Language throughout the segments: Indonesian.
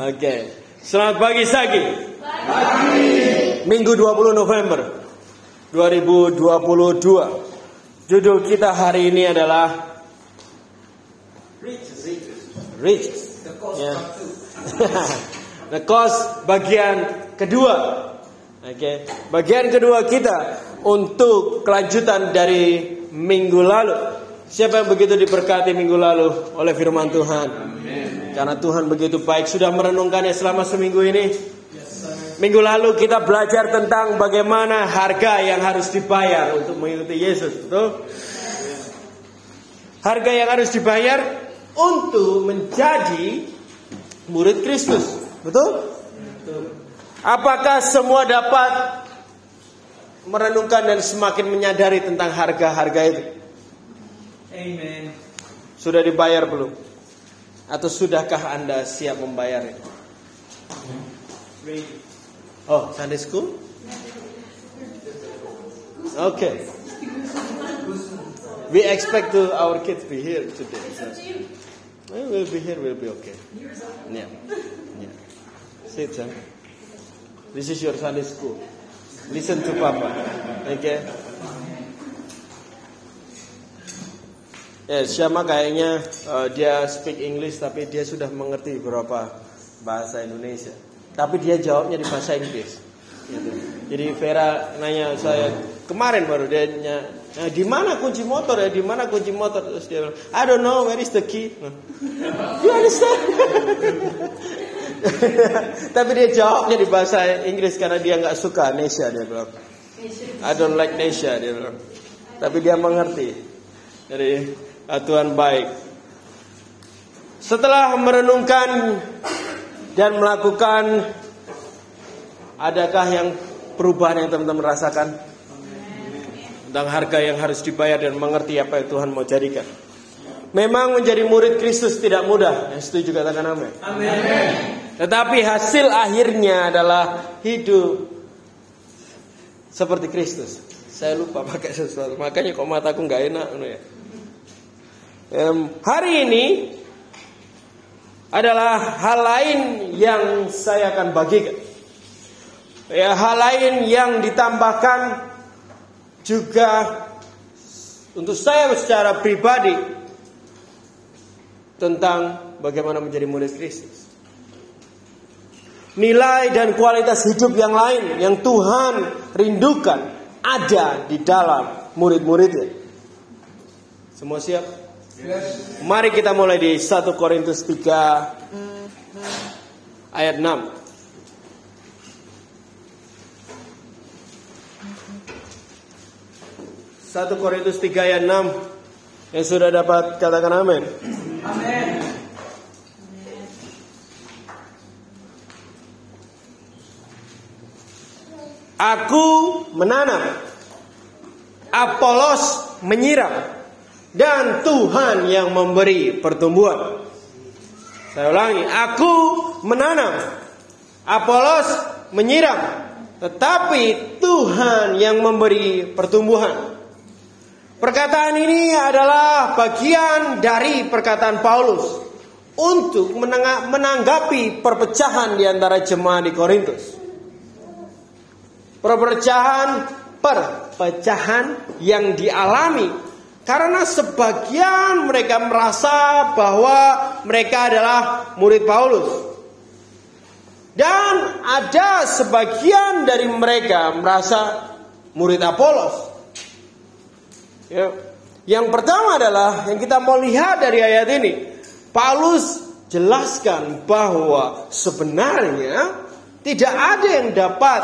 Oke. Selamat pagi Sagi. Pagi. Minggu 20 November 2022. Judul kita hari ini adalah Riches. Ya. The cost bagian kedua. Oke. Bagian kedua kita untuk kelanjutan dari minggu lalu. Siapa yang begitu diberkati minggu lalu oleh firman Tuhan? Karena Tuhan begitu baik sudah merenungkannya selama seminggu ini. Minggu lalu kita belajar tentang bagaimana harga yang harus dibayar untuk mengikuti Yesus, betul? Harga yang harus dibayar untuk menjadi murid Kristus, betul? Apakah semua dapat merenungkan dan semakin menyadari tentang harga-harga itu? Amen. Sudah dibayar belum? Atau sudahkah Anda siap membayarnya? Oh, Sunday school? Okay. We expect to our kids be here today. So. We'll be here, we'll be okay. Yeah. yeah. Sit, son. This is your Sunday school. Listen to Papa. Okay? Ya, Syama kayaknya uh, dia speak English tapi dia sudah mengerti beberapa bahasa Indonesia. Tapi dia jawabnya di bahasa Inggris. Gitu. Jadi Vera nanya saya kemarin baru dia nanya, nah, di mana kunci motor ya? Di mana kunci motor? Terus dia bilang, I don't know, where is the key? Nah. You understand? Tapi dia jawabnya di bahasa Inggris karena dia nggak suka Nesha dia bilang. I don't like Nesha dia bilang. Tapi dia mengerti. Jadi Tuhan baik. Setelah merenungkan dan melakukan adakah yang perubahan yang teman-teman rasakan tentang harga yang harus dibayar dan mengerti apa yang Tuhan mau jadikan. Memang menjadi murid Kristus tidak mudah. Yang setuju katakan amin. Amin. Tetapi hasil akhirnya adalah hidup seperti Kristus. Saya lupa pakai sesuatu, makanya kok mataku nggak enak, ya. Hari ini adalah hal lain yang saya akan bagikan. Ya, hal lain yang ditambahkan juga untuk saya secara pribadi tentang bagaimana menjadi murid Kristus. Nilai dan kualitas hidup yang lain yang Tuhan rindukan ada di dalam murid-muridnya. Semua siap? Mari kita mulai di 1 Korintus 3 ayat 6. Satu Korintus 3 ayat 6 Yang sudah dapat katakan amin Amin. Aku menanam Apolos menyiram Dan Tuhan yang memberi pertumbuhan Saya ulangi Aku menanam Apolos menyiram Tetapi Tuhan yang memberi pertumbuhan Perkataan ini adalah bagian dari perkataan Paulus untuk menanggapi perpecahan di antara jemaat di Korintus. Perpecahan perpecahan yang dialami karena sebagian mereka merasa bahwa mereka adalah murid Paulus. Dan ada sebagian dari mereka merasa murid Apolos. Ya. Yang pertama adalah yang kita mau lihat dari ayat ini. Paulus jelaskan bahwa sebenarnya tidak ada yang dapat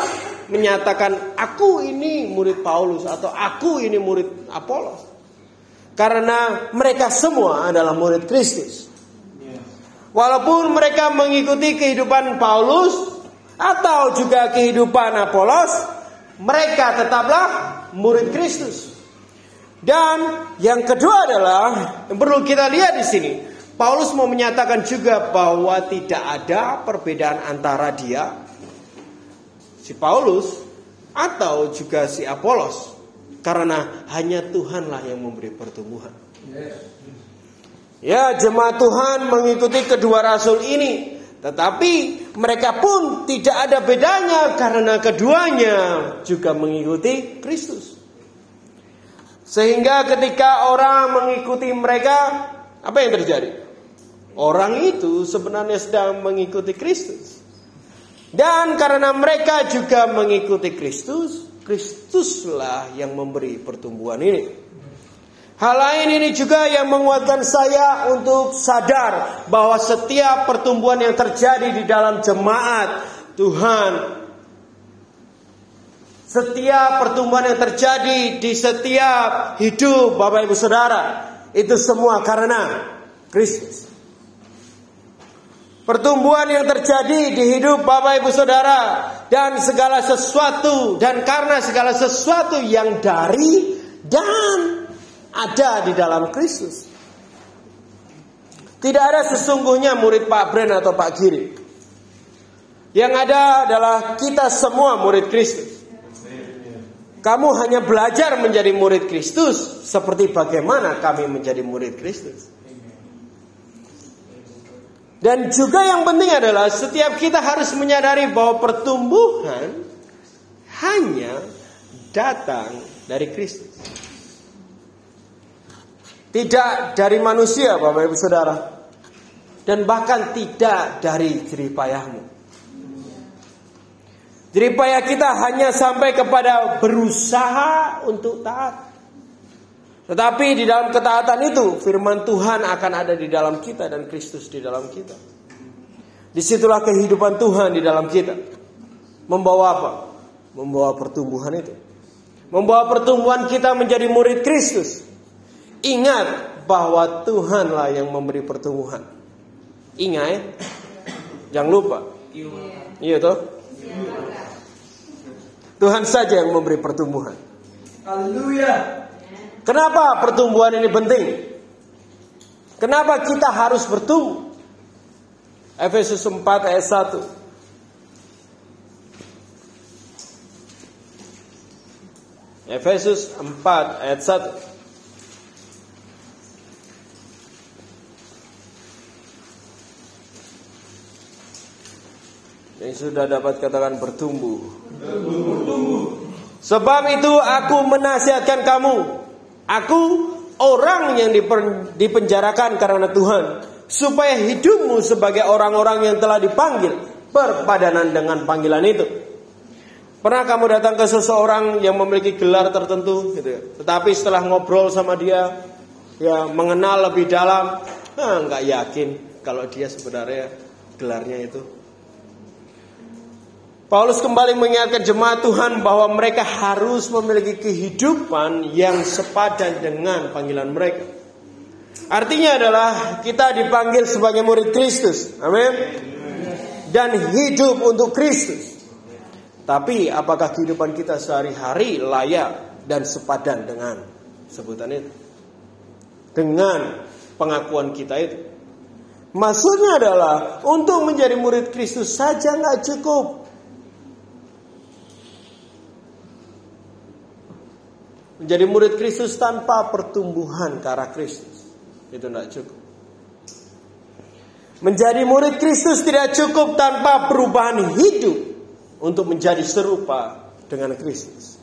menyatakan aku ini murid Paulus atau aku ini murid Apolos. Karena mereka semua adalah murid Kristus. Walaupun mereka mengikuti kehidupan Paulus atau juga kehidupan Apolos, mereka tetaplah murid Kristus. Dan yang kedua adalah yang perlu kita lihat di sini, Paulus mau menyatakan juga bahwa tidak ada perbedaan antara dia si Paulus atau juga si Apolos karena hanya Tuhanlah yang memberi pertumbuhan. Ya, jemaat Tuhan mengikuti kedua rasul ini, tetapi mereka pun tidak ada bedanya karena keduanya juga mengikuti Kristus. Sehingga ketika orang mengikuti mereka, apa yang terjadi? Orang itu sebenarnya sedang mengikuti Kristus. Dan karena mereka juga mengikuti Kristus, Kristuslah yang memberi pertumbuhan ini. Hal lain ini juga yang menguatkan saya untuk sadar bahwa setiap pertumbuhan yang terjadi di dalam jemaat Tuhan setiap pertumbuhan yang terjadi di setiap hidup Bapak Ibu Saudara itu semua karena Kristus. Pertumbuhan yang terjadi di hidup Bapak Ibu Saudara dan segala sesuatu dan karena segala sesuatu yang dari dan ada di dalam Kristus. Tidak ada sesungguhnya murid Pak Bren atau Pak Giri. Yang ada adalah kita semua murid Kristus. Kamu hanya belajar menjadi murid Kristus seperti bagaimana kami menjadi murid Kristus. Dan juga yang penting adalah setiap kita harus menyadari bahwa pertumbuhan hanya datang dari Kristus. Tidak dari manusia Bapak Ibu Saudara. Dan bahkan tidak dari jeripayahmu. Jeripayah kita hanya sampai kepada berusaha untuk taat. Tetapi di dalam ketaatan itu firman Tuhan akan ada di dalam kita dan Kristus di dalam kita. Di situlah kehidupan Tuhan di dalam kita. Membawa apa? Membawa pertumbuhan itu. Membawa pertumbuhan kita menjadi murid Kristus. Ingat bahwa Tuhanlah yang memberi pertumbuhan. Ingat ya. Jangan lupa. Iya toh? Tuhan saja yang memberi pertumbuhan. Haleluya. Kenapa pertumbuhan ini penting? Kenapa kita harus bertumbuh? Efesus 4 ayat 1. Efesus 4 ayat 1. Yang sudah dapat katakan bertumbuh. Sebab itu aku menasihatkan kamu. Aku orang yang dipenjarakan karena Tuhan. Supaya hidupmu sebagai orang-orang yang telah dipanggil. Berpadanan dengan panggilan itu. Pernah kamu datang ke seseorang yang memiliki gelar tertentu gitu ya. Tetapi setelah ngobrol sama dia ya mengenal lebih dalam, ah, nggak yakin kalau dia sebenarnya gelarnya itu Paulus kembali mengingatkan jemaat Tuhan bahwa mereka harus memiliki kehidupan yang sepadan dengan panggilan mereka. Artinya adalah kita dipanggil sebagai murid Kristus. Amin. Dan hidup untuk Kristus. Tapi apakah kehidupan kita sehari-hari layak dan sepadan dengan sebutan itu? Dengan pengakuan kita itu. Maksudnya adalah untuk menjadi murid Kristus saja nggak cukup. Menjadi murid Kristus tanpa pertumbuhan ke arah Kristus. Itu tidak cukup. Menjadi murid Kristus tidak cukup tanpa perubahan hidup untuk menjadi serupa dengan Kristus.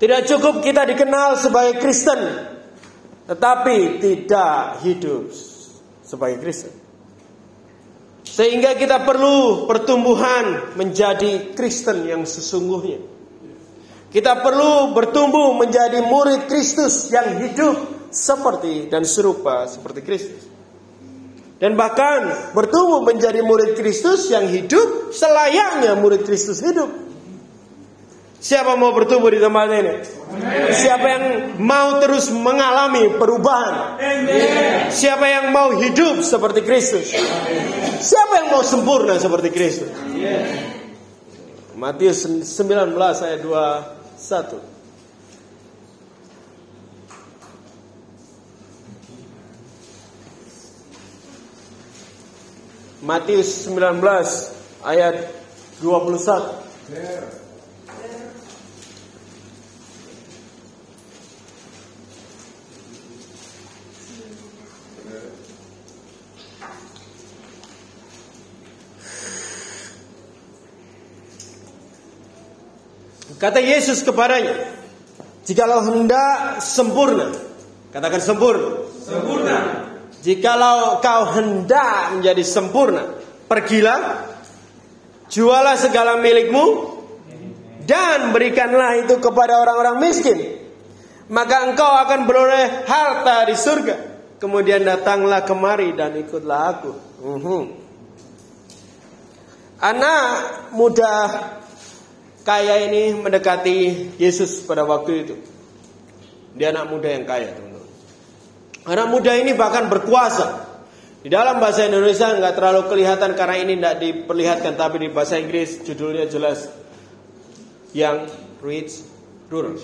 Tidak cukup kita dikenal sebagai Kristen, tetapi tidak hidup sebagai Kristen. Sehingga kita perlu pertumbuhan menjadi Kristen yang sesungguhnya. Kita perlu bertumbuh menjadi murid Kristus yang hidup seperti dan serupa seperti Kristus. Dan bahkan bertumbuh menjadi murid Kristus yang hidup selayaknya murid Kristus hidup. Siapa mau bertumbuh di tempat ini? Siapa yang mau terus mengalami perubahan? Siapa yang mau hidup seperti Kristus? Siapa yang mau sempurna seperti Kristus? Matius 19 ayat 2 satu. Matius 19 ayat 21. Kata Yesus kepadanya, "Jikalau hendak sempurna, katakan sempurna. Sempurna. Jikalau kau hendak menjadi sempurna, pergilah, jualah segala milikmu dan berikanlah itu kepada orang-orang miskin. Maka engkau akan beroleh harta di surga. Kemudian datanglah kemari dan ikutlah aku." Uhum. Anak muda kaya ini mendekati Yesus pada waktu itu. Dia anak muda yang kaya, teman-teman. Anak muda ini bahkan berkuasa. Di dalam bahasa Indonesia nggak terlalu kelihatan karena ini tidak diperlihatkan, tapi di bahasa Inggris judulnya jelas yang rich ruler.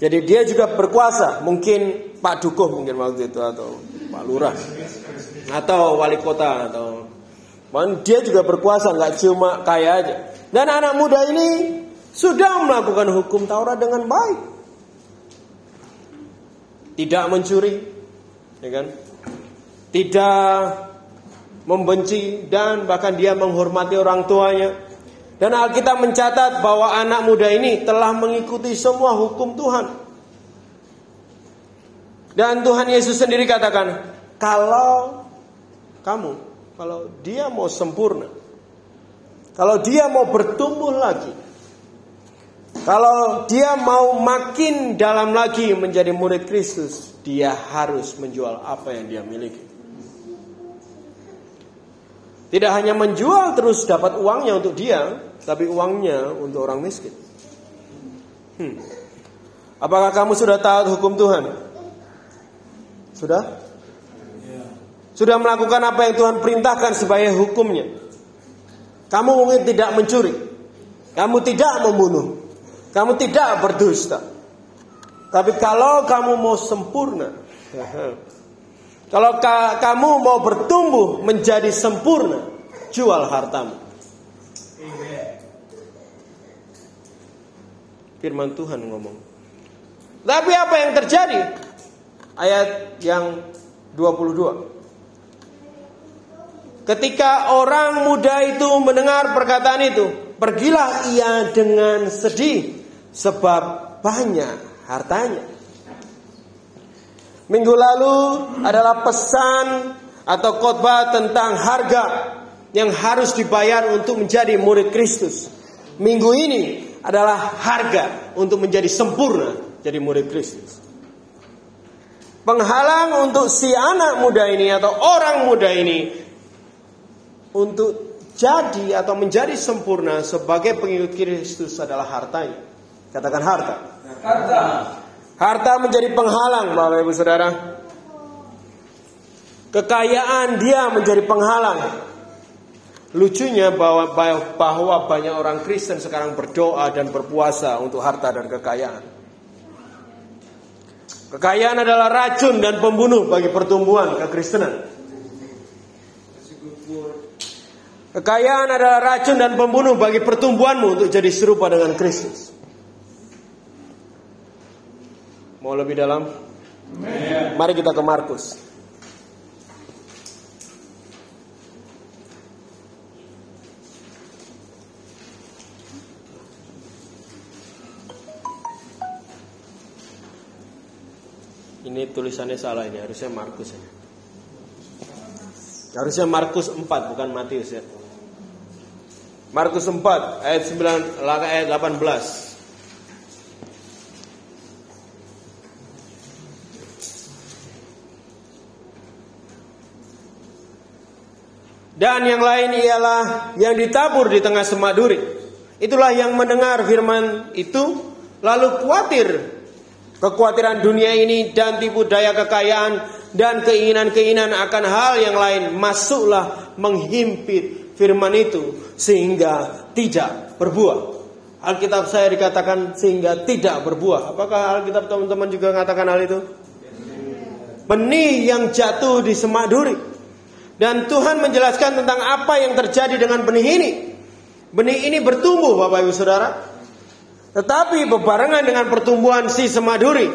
Jadi dia juga berkuasa, mungkin Pak Dukuh mungkin waktu itu atau Pak Lurah atau wali kota atau dia juga berkuasa nggak cuma kaya aja. Dan anak muda ini sudah melakukan hukum Taurat dengan baik. Tidak mencuri, ya kan? Tidak membenci dan bahkan dia menghormati orang tuanya. Dan Alkitab mencatat bahwa anak muda ini telah mengikuti semua hukum Tuhan. Dan Tuhan Yesus sendiri katakan, kalau kamu, kalau dia mau sempurna, kalau dia mau bertumbuh lagi, kalau dia mau makin dalam lagi menjadi murid Kristus, dia harus menjual apa yang dia miliki. Tidak hanya menjual terus dapat uangnya untuk dia, tapi uangnya untuk orang miskin. Hmm. Apakah kamu sudah taat hukum Tuhan? Sudah? Sudah melakukan apa yang Tuhan perintahkan sebagai hukumnya? Kamu mungkin tidak mencuri. Kamu tidak membunuh. Kamu tidak berdusta. Tapi kalau kamu mau sempurna, kalau ka kamu mau bertumbuh menjadi sempurna, jual hartamu. Firman Tuhan ngomong. Tapi apa yang terjadi? Ayat yang 22. Ketika orang muda itu mendengar perkataan itu, pergilah ia dengan sedih sebab banyak hartanya. Minggu lalu adalah pesan atau khotbah tentang harga yang harus dibayar untuk menjadi murid Kristus. Minggu ini adalah harga untuk menjadi sempurna jadi murid Kristus. Penghalang untuk si anak muda ini atau orang muda ini untuk jadi atau menjadi sempurna sebagai pengikut Kristus adalah hartanya. Katakan harta. Harta. Harta menjadi penghalang, Bapak Ibu Saudara. Kekayaan dia menjadi penghalang. Lucunya bahwa, bahwa banyak orang Kristen sekarang berdoa dan berpuasa untuk harta dan kekayaan. Kekayaan adalah racun dan pembunuh bagi pertumbuhan kekristenan. Kekayaan adalah racun dan pembunuh bagi pertumbuhanmu untuk jadi serupa dengan Kristus. Mau lebih dalam? Mari kita ke Markus. Ini tulisannya salah ini, harusnya Markus ya. Harusnya Markus 4 bukan Matius ya. Markus 4 ayat 9 ayat 18. Dan yang lain ialah yang ditabur di tengah semak duri. Itulah yang mendengar firman itu lalu khawatir kekhawatiran dunia ini dan tipu daya kekayaan dan keinginan-keinginan akan hal yang lain masuklah menghimpit firman itu sehingga tidak berbuah. Alkitab saya dikatakan sehingga tidak berbuah. Apakah Alkitab teman-teman juga mengatakan hal itu? Benih yang jatuh di semak duri. Dan Tuhan menjelaskan tentang apa yang terjadi dengan benih ini. Benih ini bertumbuh Bapak Ibu Saudara. Tetapi bebarengan dengan pertumbuhan si semaduri.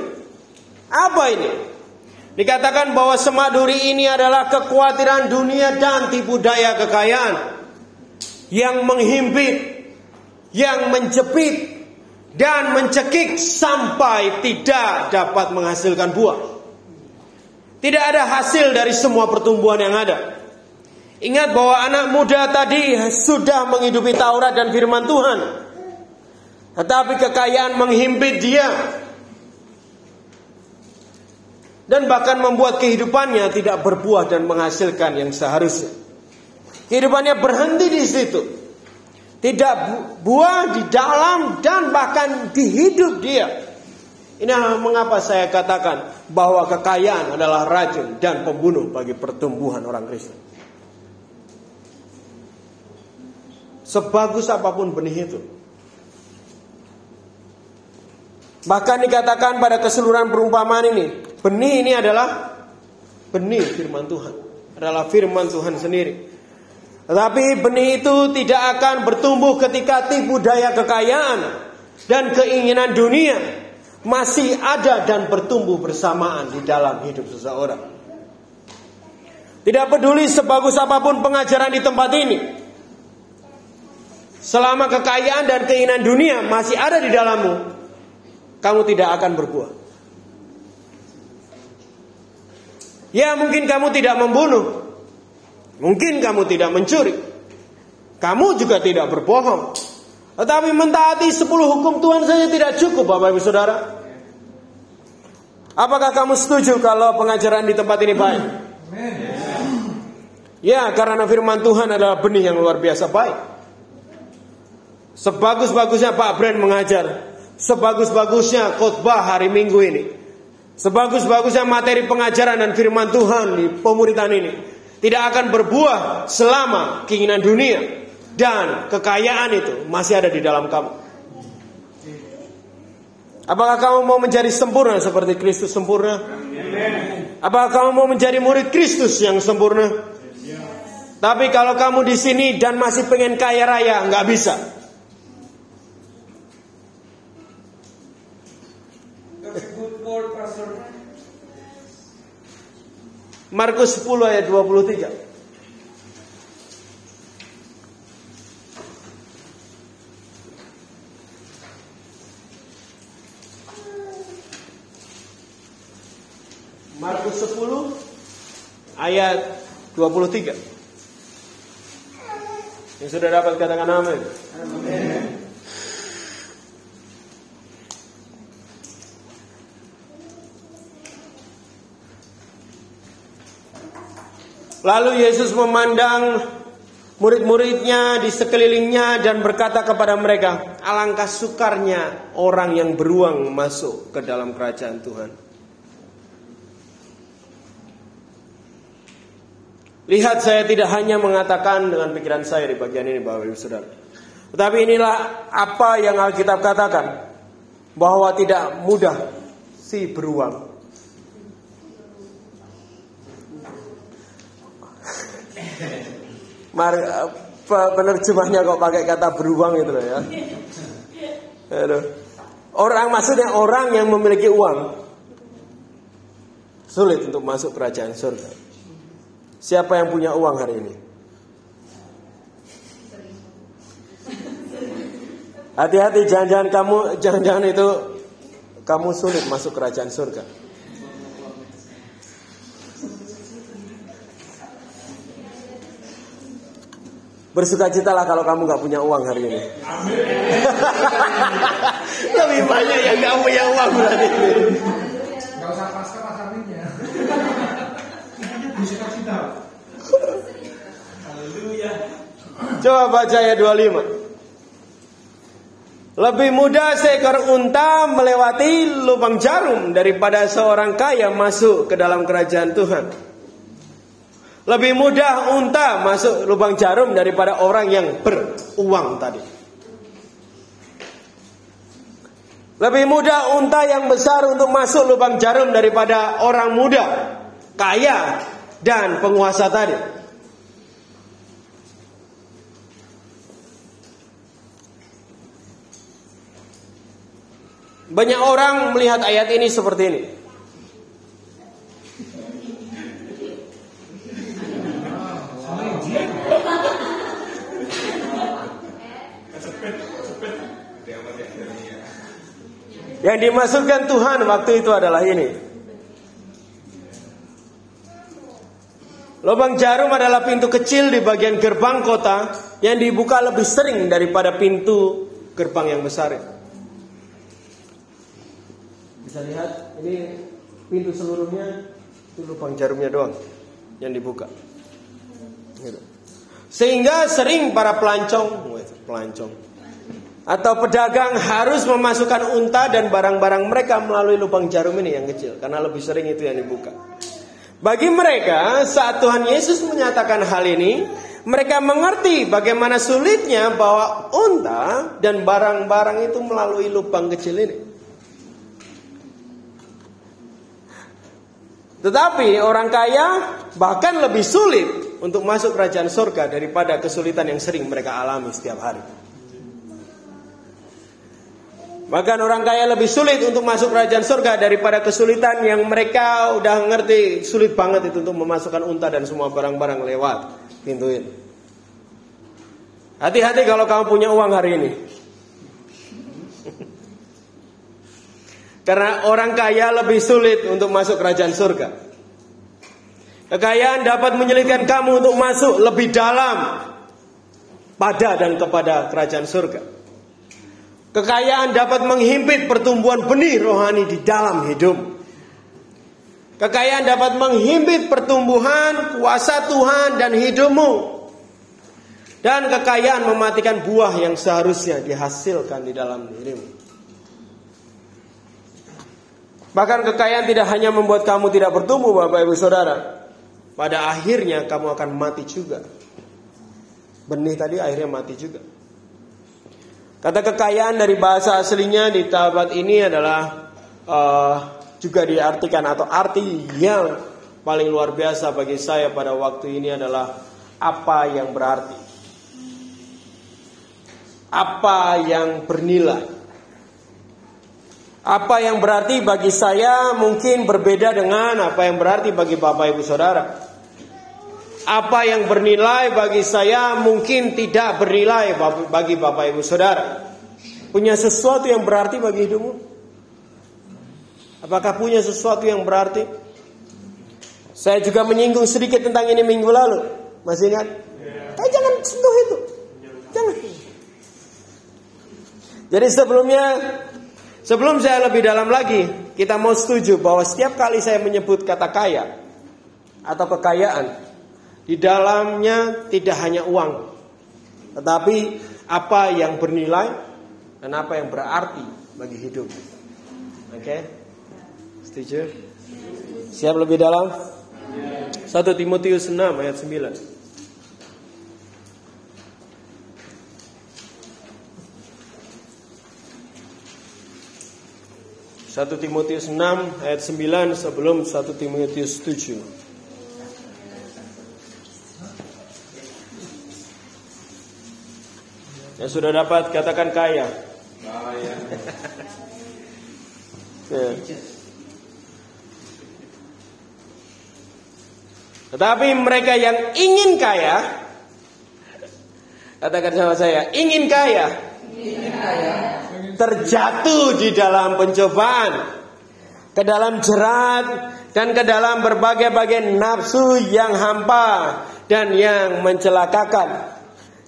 Apa ini? Dikatakan bahwa semaduri ini adalah kekhawatiran dunia dan tipu daya kekayaan. Yang menghimpit. yang menjepit dan mencekik sampai tidak dapat menghasilkan buah. Tidak ada hasil dari semua pertumbuhan yang ada. Ingat bahwa anak muda tadi sudah menghidupi Taurat dan firman Tuhan. Tetapi kekayaan menghimpit dia. Dan bahkan membuat kehidupannya tidak berbuah dan menghasilkan yang seharusnya. Kehidupannya berhenti di situ. Tidak buah di dalam dan bahkan di hidup dia. Ini mengapa saya katakan bahwa kekayaan adalah racun dan pembunuh bagi pertumbuhan orang Kristen. Sebagus apa pun benih itu. Bahkan dikatakan pada keseluruhan perumpamaan ini, benih ini adalah benih firman Tuhan. Adalah firman Tuhan sendiri. Tetapi benih itu tidak akan bertumbuh ketika tipu daya kekayaan dan keinginan dunia masih ada dan bertumbuh bersamaan di dalam hidup seseorang. Tidak peduli sebagus apa pun pengajaran di tempat ini. Selama kekayaan dan keinginan dunia masih ada di dalammu, kamu tidak akan berbuah. Ya mungkin kamu tidak membunuh, Mungkin kamu tidak mencuri. Kamu juga tidak berbohong. Tetapi mentaati sepuluh hukum Tuhan saja tidak cukup Bapak Ibu Saudara. Apakah kamu setuju kalau pengajaran di tempat ini baik? Ya, karena firman Tuhan adalah benih yang luar biasa baik. Sebagus-bagusnya Pak Brand mengajar, sebagus-bagusnya khotbah hari Minggu ini, sebagus-bagusnya materi pengajaran dan firman Tuhan di pemuritan ini, tidak akan berbuah selama keinginan dunia dan kekayaan itu masih ada di dalam kamu. Apakah kamu mau menjadi sempurna seperti Kristus sempurna? Apakah kamu mau menjadi murid Kristus yang sempurna? Tapi kalau kamu di sini dan masih pengen kaya raya, nggak bisa. Markus 10 ayat 23. Markus 10 ayat 23. Yang sudah dapat katakan amin. Amin. Lalu Yesus memandang murid-muridnya di sekelilingnya dan berkata kepada mereka, alangkah sukarnya orang yang beruang masuk ke dalam kerajaan Tuhan. Lihat saya tidak hanya mengatakan dengan pikiran saya di bagian ini Bapak Ibu Saudara. Tetapi inilah apa yang Alkitab katakan. Bahwa tidak mudah si beruang Mari penerjemahnya kok pakai kata beruang itu ya. Aduh. Orang maksudnya orang yang memiliki uang sulit untuk masuk kerajaan surga. Siapa yang punya uang hari ini? Hati-hati jangan-jangan kamu jangan-jangan itu kamu sulit masuk kerajaan surga. Bersukacitalah kalau kamu nggak punya uang hari ini. Lebih banyak yang nggak punya uang berarti. Gak usah pasca. Bersukacita. Haleluya. Coba baca ya 25. Lebih mudah seekor unta melewati lubang jarum daripada seorang kaya masuk ke dalam kerajaan Tuhan. Lebih mudah unta masuk lubang jarum daripada orang yang beruang tadi. Lebih mudah unta yang besar untuk masuk lubang jarum daripada orang muda, kaya, dan penguasa tadi. Banyak orang melihat ayat ini seperti ini. Yang dimasukkan Tuhan waktu itu adalah ini. Lubang jarum adalah pintu kecil di bagian gerbang kota yang dibuka lebih sering daripada pintu gerbang yang besar. Bisa lihat ini pintu seluruhnya itu lubang jarumnya doang yang dibuka. Gitu. Sehingga sering para pelancong, pelancong atau pedagang harus memasukkan unta dan barang-barang mereka melalui lubang jarum ini yang kecil karena lebih sering itu yang dibuka. Bagi mereka, saat Tuhan Yesus menyatakan hal ini, mereka mengerti bagaimana sulitnya bawa unta dan barang-barang itu melalui lubang kecil ini. Tetapi orang kaya bahkan lebih sulit untuk masuk kerajaan surga daripada kesulitan yang sering mereka alami setiap hari. Bahkan orang kaya lebih sulit untuk masuk kerajaan surga daripada kesulitan yang mereka udah ngerti sulit banget itu untuk memasukkan unta dan semua barang-barang lewat pintu ini. Hati-hati kalau kamu punya uang hari ini. Karena orang kaya lebih sulit untuk masuk kerajaan surga. Kekayaan dapat menyulitkan kamu untuk masuk lebih dalam pada dan kepada kerajaan surga. Kekayaan dapat menghimpit pertumbuhan benih rohani di dalam hidup. Kekayaan dapat menghimpit pertumbuhan kuasa Tuhan dan hidupmu. Dan kekayaan mematikan buah yang seharusnya dihasilkan di dalam dirimu. Bahkan kekayaan tidak hanya membuat kamu tidak bertumbuh Bapak Ibu Saudara. Pada akhirnya kamu akan mati juga. Benih tadi akhirnya mati juga. Kata kekayaan dari bahasa aslinya di tabat ini adalah uh, juga diartikan atau arti yang paling luar biasa bagi saya pada waktu ini adalah apa yang berarti. Apa yang bernilai. Apa yang berarti bagi saya mungkin berbeda dengan apa yang berarti bagi Bapak Ibu Saudara. Apa yang bernilai bagi saya mungkin tidak bernilai bagi Bapak Ibu Saudara. Punya sesuatu yang berarti bagi hidupmu? Apakah punya sesuatu yang berarti? Saya juga menyinggung sedikit tentang ini minggu lalu. Masih ingat? Eh jangan sentuh itu. Jangan. Jadi sebelumnya Sebelum saya lebih dalam lagi, kita mau setuju bahwa setiap kali saya menyebut kata kaya atau kekayaan, di dalamnya tidak hanya uang, tetapi apa yang bernilai dan apa yang berarti bagi hidup. Oke? Okay? Setuju? Siap lebih dalam? 1 Timotius 6 ayat 9. Satu Timotius 6 ayat 9 sebelum 1 Timotius 7. Yang sudah dapat katakan kaya. Kaya. ya. Tetapi mereka yang ingin kaya, katakan sama saya, ingin kaya, ingin kaya. Terjatuh di dalam pencobaan, ke dalam jerat, dan ke dalam berbagai-bagai nafsu yang hampa dan yang mencelakakan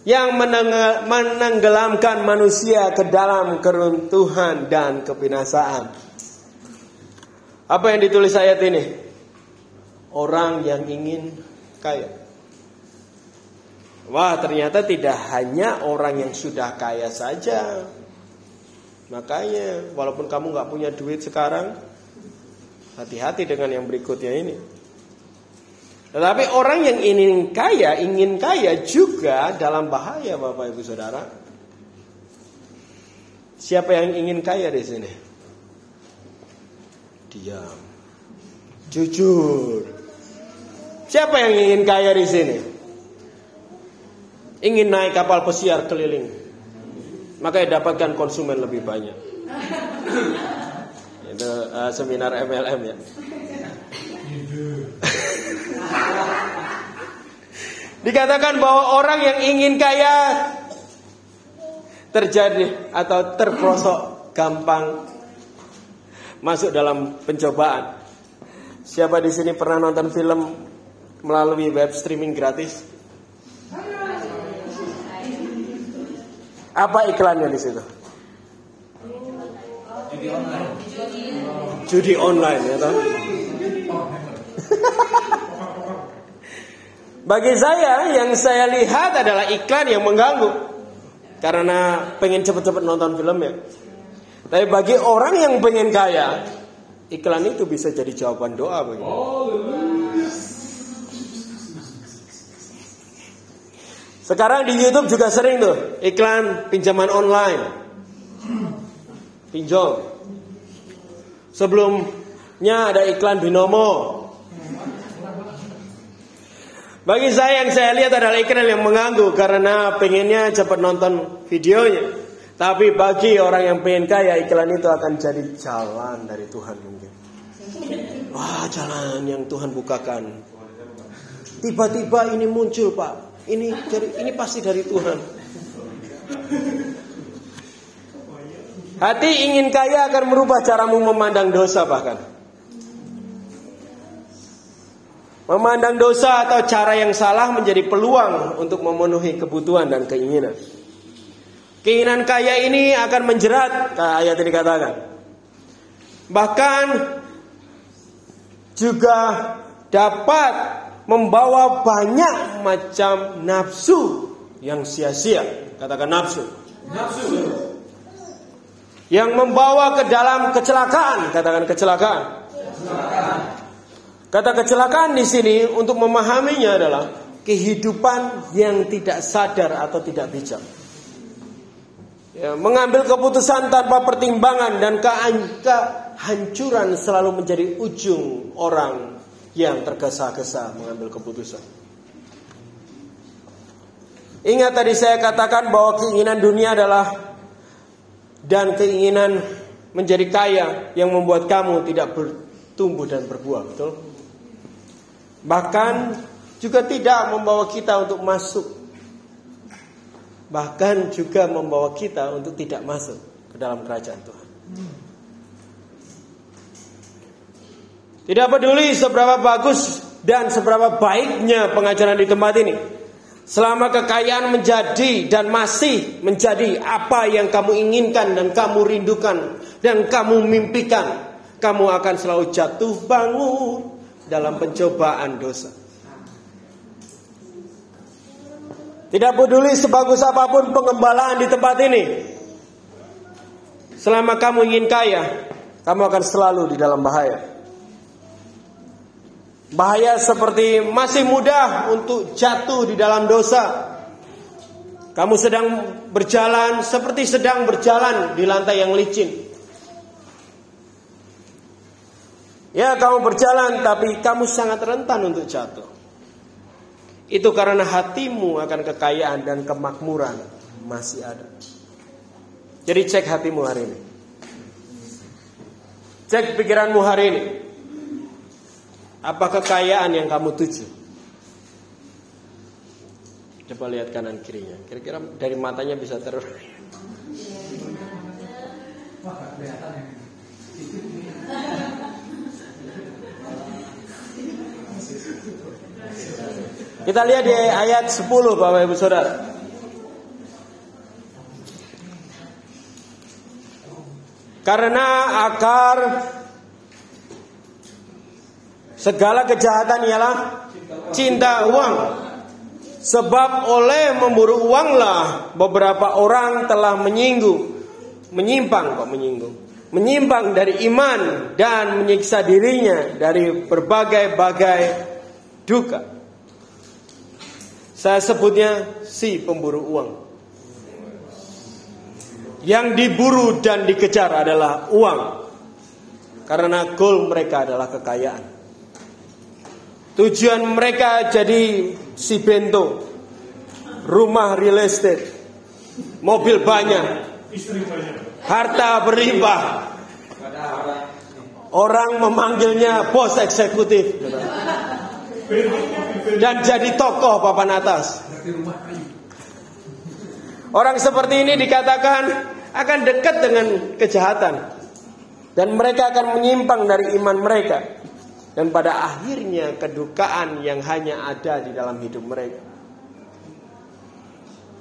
yang menenggelamkan manusia ke dalam keruntuhan dan kebinasaan. Apa yang ditulis ayat ini? Orang yang ingin kaya. Wah, ternyata tidak hanya orang yang sudah kaya saja. Makanya, walaupun kamu nggak punya duit sekarang, hati-hati dengan yang berikutnya ini. Tetapi orang yang ingin kaya, ingin kaya juga dalam bahaya Bapak Ibu Saudara. Siapa yang ingin kaya di sini? Diam. Jujur. Siapa yang ingin kaya di sini? Ingin naik kapal pesiar keliling. Maka dapatkan konsumen lebih banyak. Itu uh, seminar MLM ya. Dikatakan bahwa orang yang ingin kaya terjadi atau terprosok gampang masuk dalam pencobaan. Siapa di sini pernah nonton film melalui web streaming gratis? Apa iklannya di situ? Judi online. Judi online ya toh? Bagi saya yang saya lihat adalah iklan yang mengganggu karena pengen cepet-cepet nonton film ya. Tapi bagi orang yang pengen kaya, iklan itu bisa jadi jawaban doa bagi. Sekarang di YouTube juga sering tuh iklan pinjaman online. Pinjam. Sebelumnya ada iklan binomo. Bagi saya yang saya lihat adalah iklan yang mengganggu karena pengennya cepat nonton videonya. Tapi bagi orang yang pengen kaya iklan itu akan jadi jalan dari Tuhan mungkin. Wah jalan yang Tuhan bukakan. Tiba-tiba ini muncul pak. Ini dari ini pasti dari Tuhan. Hati ingin kaya akan merubah caramu memandang dosa bahkan. Memandang dosa atau cara yang salah menjadi peluang untuk memenuhi kebutuhan dan keinginan. Keinginan kaya ini akan menjerat, ayat ini katakan. Bahkan juga dapat membawa banyak macam nafsu yang sia-sia. Katakan nafsu. Nafsu. Yang membawa ke dalam kecelakaan. Katakan kecelakaan. kecelakaan. Kata kecelakaan di sini untuk memahaminya adalah kehidupan yang tidak sadar atau tidak bijak. Ya, mengambil keputusan tanpa pertimbangan dan kehancuran selalu menjadi ujung orang yang tergesa-gesa mengambil keputusan. Ingat tadi saya katakan bahwa keinginan dunia adalah dan keinginan menjadi kaya yang membuat kamu tidak bertumbuh dan berbuah, betul? Bahkan juga tidak membawa kita untuk masuk. Bahkan juga membawa kita untuk tidak masuk ke dalam kerajaan Tuhan. Tidak peduli seberapa bagus dan seberapa baiknya pengajaran di tempat ini. Selama kekayaan menjadi dan masih menjadi apa yang kamu inginkan dan kamu rindukan dan kamu mimpikan, kamu akan selalu jatuh bangun dalam pencobaan dosa. Tidak peduli sebagus apa pun pengembalaan di tempat ini. Selama kamu ingin kaya, kamu akan selalu di dalam bahaya. Bahaya seperti masih mudah untuk jatuh di dalam dosa. Kamu sedang berjalan seperti sedang berjalan di lantai yang licin. Ya kamu berjalan tapi kamu sangat rentan untuk jatuh. Itu karena hatimu akan kekayaan dan kemakmuran masih ada. Jadi cek hatimu hari ini. Cek pikiranmu hari ini. Apa kekayaan yang kamu tuju? Coba lihat kanan kirinya. Kira-kira dari matanya bisa terus. Kita lihat di ayat 10 Bapak Ibu Saudara. Karena akar segala kejahatan ialah cinta uang. Sebab oleh memburu uanglah beberapa orang telah menyinggung, menyimpang kok menyinggung, menyimpang dari iman dan menyiksa dirinya dari berbagai-bagai duka. Saya sebutnya si pemburu uang. Yang diburu dan dikejar adalah uang. Karena goal mereka adalah kekayaan. Tujuan mereka jadi si bento. Rumah real estate. Mobil banyak. Harta berlimpah. Orang memanggilnya bos eksekutif dan jadi tokoh papan atas. Orang seperti ini dikatakan akan dekat dengan kejahatan. dan mereka akan menyimpang dari iman mereka dan pada akhirnya kedukaan yang hanya ada di dalam hidup mereka.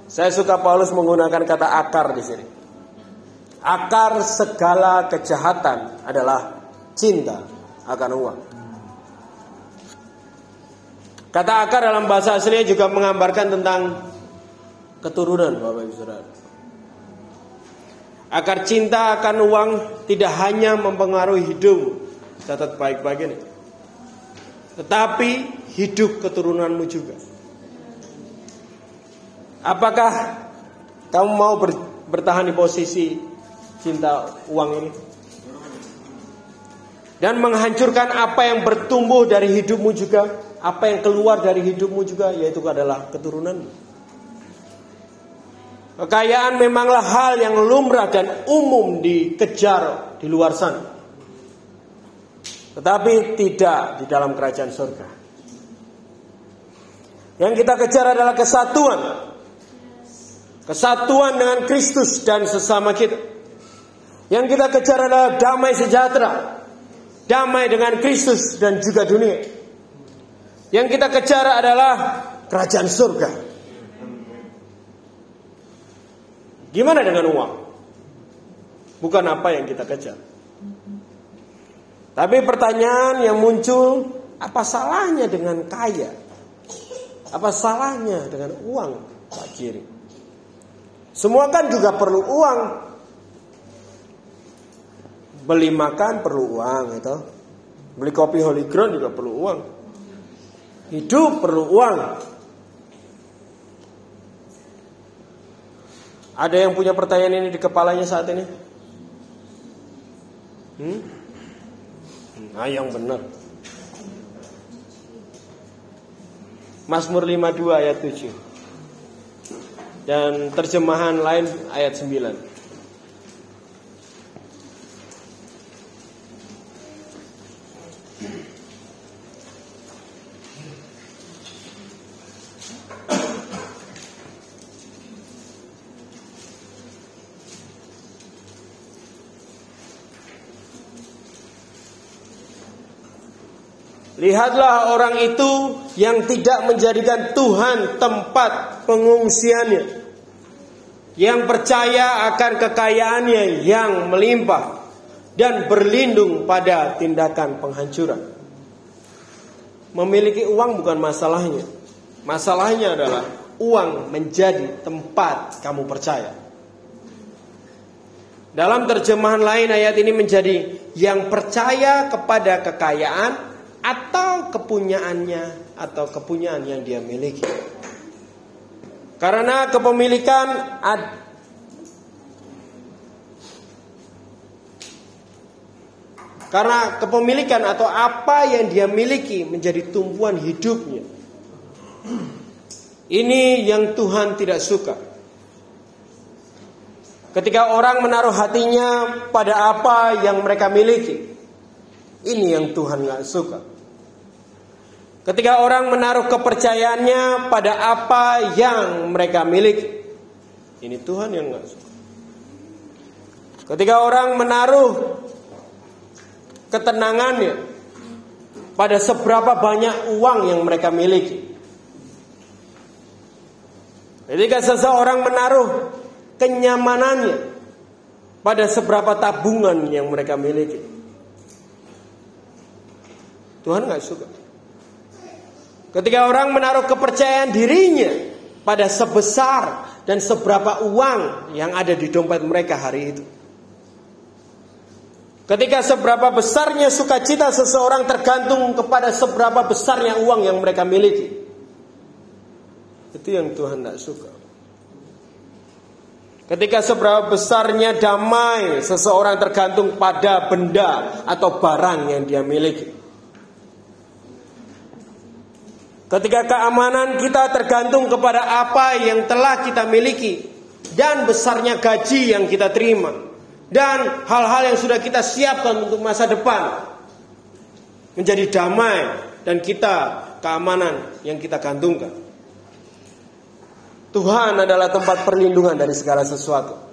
Saya suka Paulus menggunakan kata akar di sini. Akar segala kejahatan adalah cinta akan uang. Kata akar dalam bahasa aslinya juga menggambarkan tentang keturunan Bapak Ibu Saudara. Akar cinta akan uang tidak hanya mempengaruhi hidup, catat baik-baik ini. Tetapi hidup keturunanmu juga. Apakah kamu mau ber, bertahan di posisi cinta uang ini? Dan menghancurkan apa yang bertumbuh dari hidupmu juga, apa yang keluar dari hidupmu juga, yaitu adalah keturunanmu. Kekayaan memanglah hal yang lumrah dan umum dikejar di luar sana. Tetapi tidak di dalam kerajaan surga. Yang kita kejar adalah kesatuan. Kesatuan dengan Kristus dan sesama kita. Yang kita kejar adalah damai sejahtera. Damai dengan Kristus dan juga dunia. Yang kita kejar adalah kerajaan surga. Gimana dengan uang? Bukan apa yang kita kejar. Tapi pertanyaan yang muncul, apa salahnya dengan kaya? Apa salahnya dengan uang, Pak Kiri? Semua kan juga perlu uang. Beli makan perlu uang, itu. Beli kopi Holy Ground juga perlu uang. Hidup perlu uang. Ada yang punya pertanyaan ini di kepalanya saat ini? Hmm? Nah yang benar. Mazmur 52 ayat 7. Dan terjemahan lain ayat 9. Lihatlah orang itu yang tidak menjadikan Tuhan tempat pengungsiannya. Yang percaya akan kekayaannya yang melimpah dan berlindung pada tindakan penghancuran. Memiliki uang bukan masalahnya. Masalahnya adalah uang menjadi tempat kamu percaya. Dalam terjemahan lain ayat ini menjadi yang percaya kepada kekayaan atau kepunyaannya atau kepunyaan yang dia miliki. Karena kepemilikan ad, Karena kepemilikan atau apa yang dia miliki menjadi tumpuan hidupnya. Ini yang Tuhan tidak suka. Ketika orang menaruh hatinya pada apa yang mereka miliki. Ini yang Tuhan nggak suka. Ketika orang menaruh kepercayaannya pada apa yang mereka miliki. Ini Tuhan yang nggak suka. Ketika orang menaruh ketenangannya pada seberapa banyak uang yang mereka miliki. Ketika seseorang menaruh kenyamanannya pada seberapa tabungan yang mereka miliki. Tuhan nggak suka. Ketika orang menaruh kepercayaan dirinya pada sebesar dan seberapa uang yang ada di dompet mereka hari itu. Ketika seberapa besarnya sukacita seseorang tergantung kepada seberapa besarnya uang yang mereka miliki. Itu yang Tuhan tidak suka. Ketika seberapa besarnya damai seseorang tergantung pada benda atau barang yang dia miliki. Ketika keamanan kita tergantung kepada apa yang telah kita miliki dan besarnya gaji yang kita terima dan hal-hal yang sudah kita siapkan untuk masa depan menjadi damai dan kita keamanan yang kita gantungkan. Tuhan adalah tempat perlindungan dari segala sesuatu.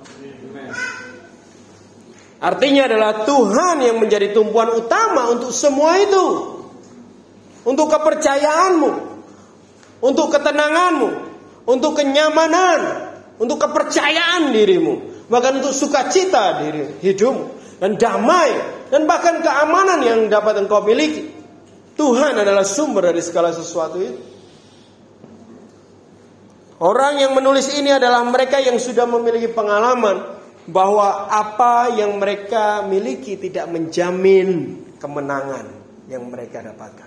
Artinya adalah Tuhan yang menjadi tumpuan utama untuk semua itu. Untuk kepercayaanmu, untuk ketenanganmu, untuk kenyamanan, untuk kepercayaan dirimu, bahkan untuk sukacita diri hidupmu dan damai dan bahkan keamanan yang dapat engkau miliki. Tuhan adalah sumber dari segala sesuatu itu. Orang yang menulis ini adalah mereka yang sudah memiliki pengalaman bahwa apa yang mereka miliki tidak menjamin kemenangan yang mereka dapatkan.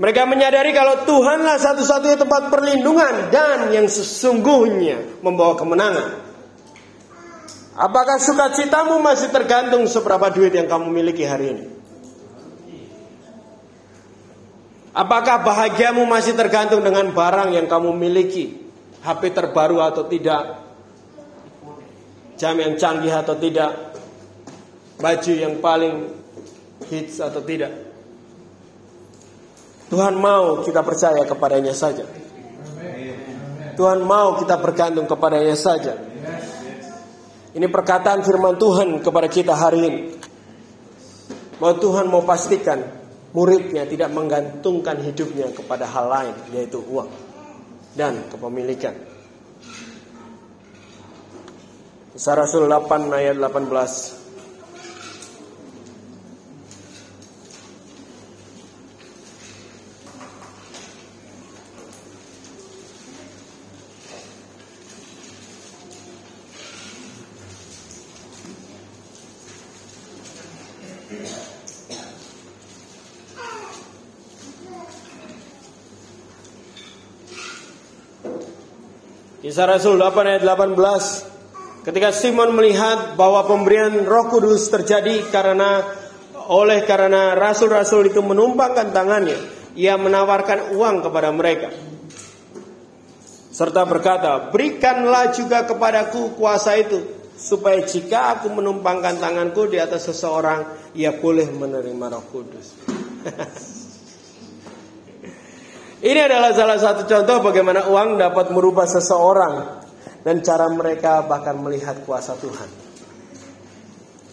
Mereka menyadari kalau Tuhanlah satu-satunya tempat perlindungan dan yang sesungguhnya membawa kemenangan. Apakah sukacitamu masih tergantung seberapa duit yang kamu miliki hari ini? Apakah bahagiamu masih tergantung dengan barang yang kamu miliki? HP terbaru atau tidak, jam yang canggih atau tidak, baju yang paling hits atau tidak. Tuhan mau kita percaya kepadanya saja. Tuhan mau kita bergantung kepadanya saja. Ini perkataan firman Tuhan kepada kita hari ini. Bahwa Tuhan mau pastikan muridnya tidak menggantungkan hidupnya kepada hal lain, yaitu uang dan kepemilikan. Kisah Rasul 8 ayat 18 Kisah Rasul 8 ayat 18 Ketika Simon melihat bahwa pemberian roh kudus terjadi karena oleh karena rasul-rasul itu menumpangkan tangannya, ia menawarkan uang kepada mereka. Serta berkata, berikanlah juga kepadaku kuasa itu, supaya jika aku menumpangkan tanganku di atas seseorang, ia boleh menerima roh kudus. Ini adalah salah satu contoh bagaimana uang dapat merubah seseorang dan cara mereka bahkan melihat kuasa Tuhan.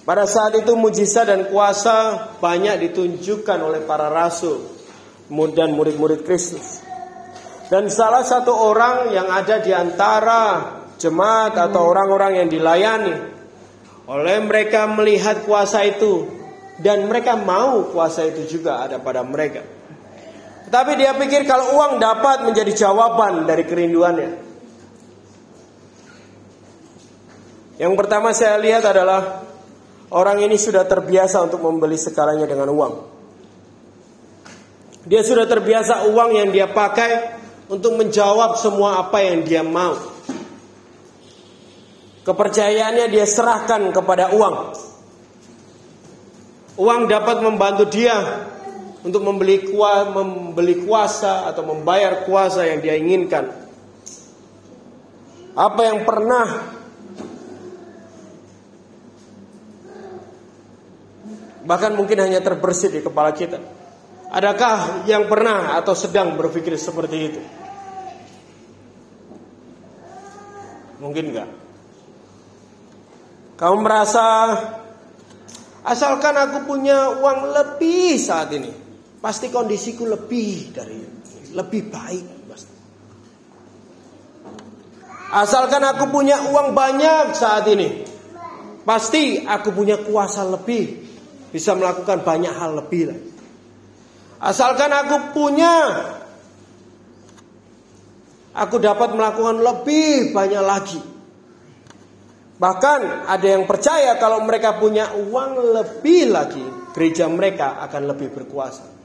Pada saat itu mujizat dan kuasa banyak ditunjukkan oleh para rasul dan murid-murid Kristus. Dan salah satu orang yang ada di antara jemaat atau orang-orang yang dilayani oleh mereka melihat kuasa itu dan mereka mau kuasa itu juga ada pada mereka. Tapi dia pikir kalau uang dapat menjadi jawaban dari kerinduannya. Yang pertama saya lihat adalah orang ini sudah terbiasa untuk membeli segalanya dengan uang. Dia sudah terbiasa uang yang dia pakai untuk menjawab semua apa yang dia mau. Kepercayaannya dia serahkan kepada uang. Uang dapat membantu dia untuk membeli kuasa, membeli kuasa atau membayar kuasa yang dia inginkan. Apa yang pernah bahkan mungkin hanya terbersit di kepala kita. Adakah yang pernah atau sedang berpikir seperti itu? Mungkin enggak. Kamu merasa asalkan aku punya uang lebih saat ini, pasti kondisiku lebih dari lebih baik. Asalkan aku punya uang banyak saat ini, pasti aku punya kuasa lebih, bisa melakukan banyak hal lebih. Asalkan aku punya, aku dapat melakukan lebih banyak lagi. Bahkan ada yang percaya kalau mereka punya uang lebih lagi, gereja mereka akan lebih berkuasa.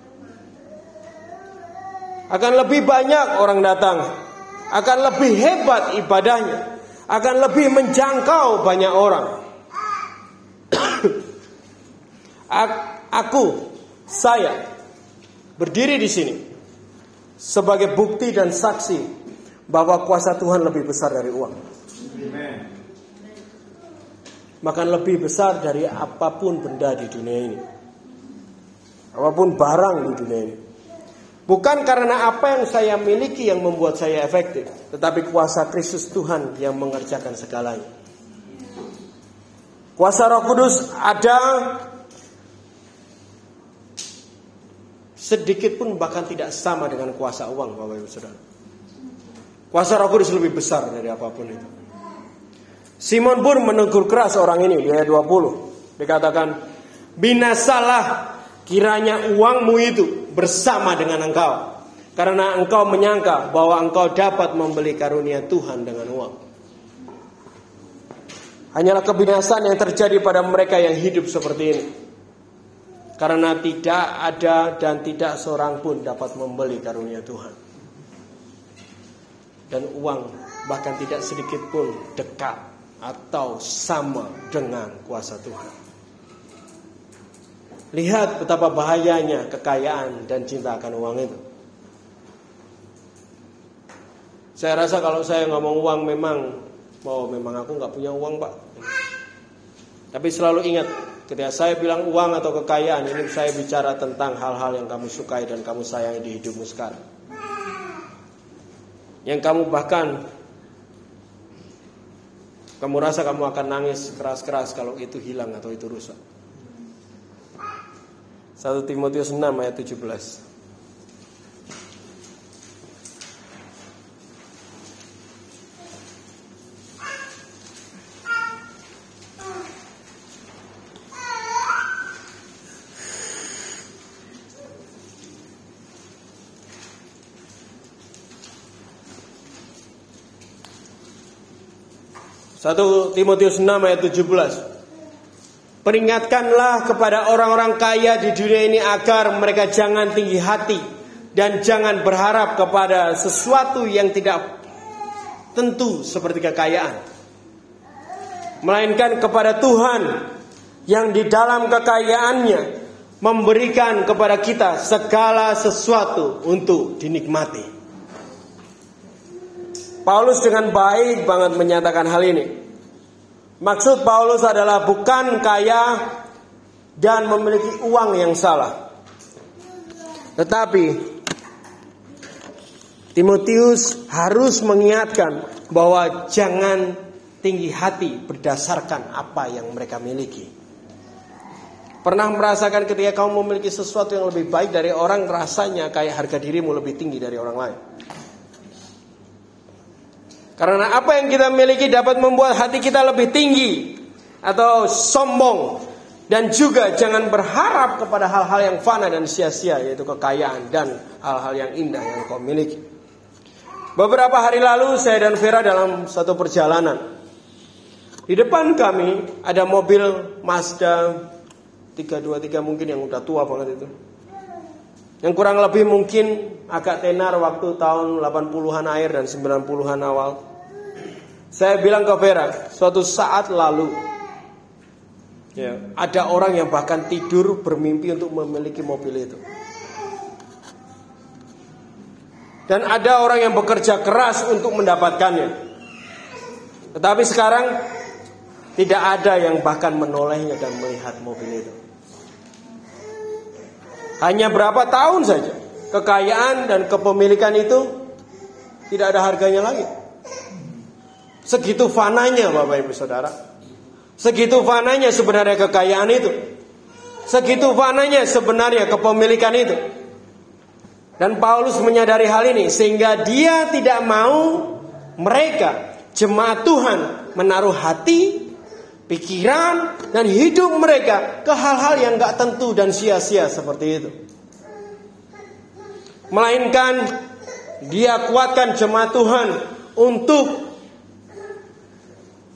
Akan lebih banyak orang datang. Akan lebih hebat ibadahnya. Akan lebih menjangkau banyak orang. Aku, saya berdiri di sini sebagai bukti dan saksi bahwa kuasa Tuhan lebih besar dari uang. Bahkan lebih besar dari apa pun benda di dunia ini. Apa pun barang di dunia ini. Bukan karena apa yang saya miliki yang membuat saya efektif, tetapi kuasa Kristus Tuhan yang mengerjakan segalanya. Kuasa Roh Kudus ada sedikit pun bahkan tidak sama dengan kuasa uang Bapak Ibu Saudara. Kuasa Roh Kudus lebih besar dari apa pun itu. Simon pun menegur keras orang ini di ayat 20. Dikatakan, "Binasalah kiranya uangmu itu bersama dengan engkau, karena engkau menyangka bahwa engkau dapat membeli karunia Tuhan dengan uang." Hanyalah kebinasaan yang terjadi pada mereka yang hidup seperti ini. Karena tidak ada dan tidak seorang pun dapat membeli karunia Tuhan. Dan uang bahkan tidak sedikit pun dekat atau sama dengan kuasa Tuhan. Lihat betapa bahayanya kekayaan dan cinta akan uang itu. Saya rasa kalau saya ngomong uang memang Oh memang aku nggak punya uang pak. Tapi selalu ingat ketika saya bilang uang atau kekayaan ini saya bicara tentang hal-hal yang kamu sukai dan kamu sayangi di hidupmu sekarang. Yang kamu bahkan kamu rasa kamu akan nangis keras-keras kalau itu hilang atau itu rusak. 1 Timotius 6 ayat 17. 1 Timotius 6 ayat 17. Peringatkanlah kepada orang-orang kaya di dunia ini agar mereka jangan tinggi hati dan jangan berharap kepada sesuatu yang tidak tentu seperti kekayaan. Melainkan kepada Tuhan yang di dalam kekayaannya memberikan kepada kita segala sesuatu untuk dinikmati. Paulus dengan baik banget menyatakan hal ini. Maksud Paulus adalah bukan kaya dan memiliki uang yang salah. Tetapi Timotius harus mengingatkan bahwa jangan tinggi hati berdasarkan apa yang mereka miliki. Pernah merasakan ketika kamu memiliki sesuatu yang lebih baik dari orang rasanya kayak harga dirimu lebih tinggi dari orang lain. Karena apa yang kita miliki dapat membuat hati kita lebih tinggi atau sombong dan juga jangan berharap kepada hal-hal yang fana dan sia-sia yaitu kekayaan dan hal-hal yang indah yang kau miliki. Beberapa hari lalu saya dan Vera dalam satu perjalanan. Di depan kami ada mobil Mazda 323 mungkin yang udah tua banget itu. Yang kurang lebih mungkin agak tenar waktu tahun 80-an air dan 90-an awal. Saya bilang ke Vera, suatu saat lalu ya, ada orang yang bahkan tidur bermimpi untuk memiliki mobil itu. Dan ada orang yang bekerja keras untuk mendapatkannya. Tetapi sekarang tidak ada yang bahkan menolehnya dan melihat mobil itu. Hanya berapa tahun saja kekayaan dan kepemilikan itu tidak ada harganya lagi. Segitu fananya Bapak Ibu Saudara. Segitu fananya sebenarnya kekayaan itu. Segitu fananya sebenarnya kepemilikan itu. Dan Paulus menyadari hal ini sehingga dia tidak mau mereka jemaat Tuhan menaruh hati, pikiran dan hidup mereka ke hal-hal yang gak tentu dan sia-sia seperti itu. Melainkan dia kuatkan jemaat Tuhan untuk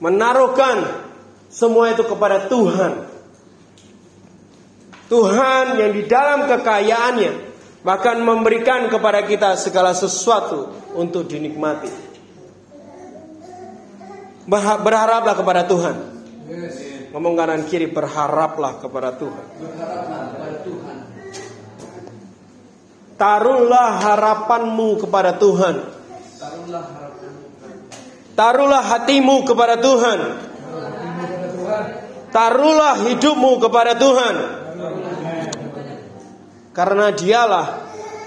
menaruhkan semua itu kepada Tuhan. Tuhan yang di dalam kekayaannya bahkan memberikan kepada kita segala sesuatu untuk dinikmati. Berharaplah kepada Tuhan. Ngomong kanan kiri berharaplah kepada Tuhan. Taruhlah harapanmu kepada Tuhan. Taruhlah Taruhlah hatimu kepada Tuhan. Taruhlah hidupmu kepada Tuhan. Karena dialah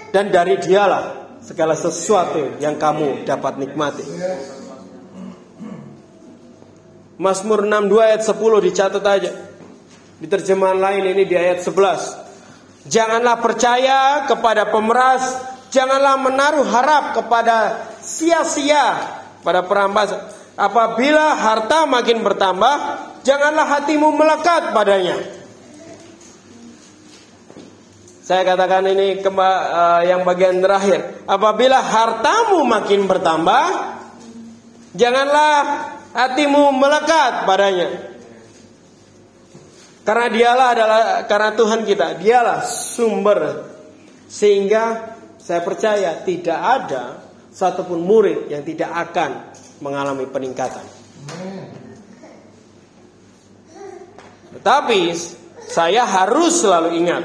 dan dari dialah segala sesuatu yang kamu dapat nikmati. Mazmur 62 ayat 10 dicatat aja. Di terjemahan lain ini di ayat 11. Janganlah percaya kepada pemeras, janganlah menaruh harap kepada sia-sia pada perampas. Apabila harta makin bertambah, janganlah hatimu melekat padanya. Saya katakan ini kemba, uh, yang bagian terakhir. Apabila hartamu makin bertambah, janganlah hatimu melekat padanya. Karena dialah adalah karena Tuhan kita, dialah sumber sehingga saya percaya tidak ada satupun murid yang tidak akan mengalami peningkatan. Tetapi saya harus selalu ingat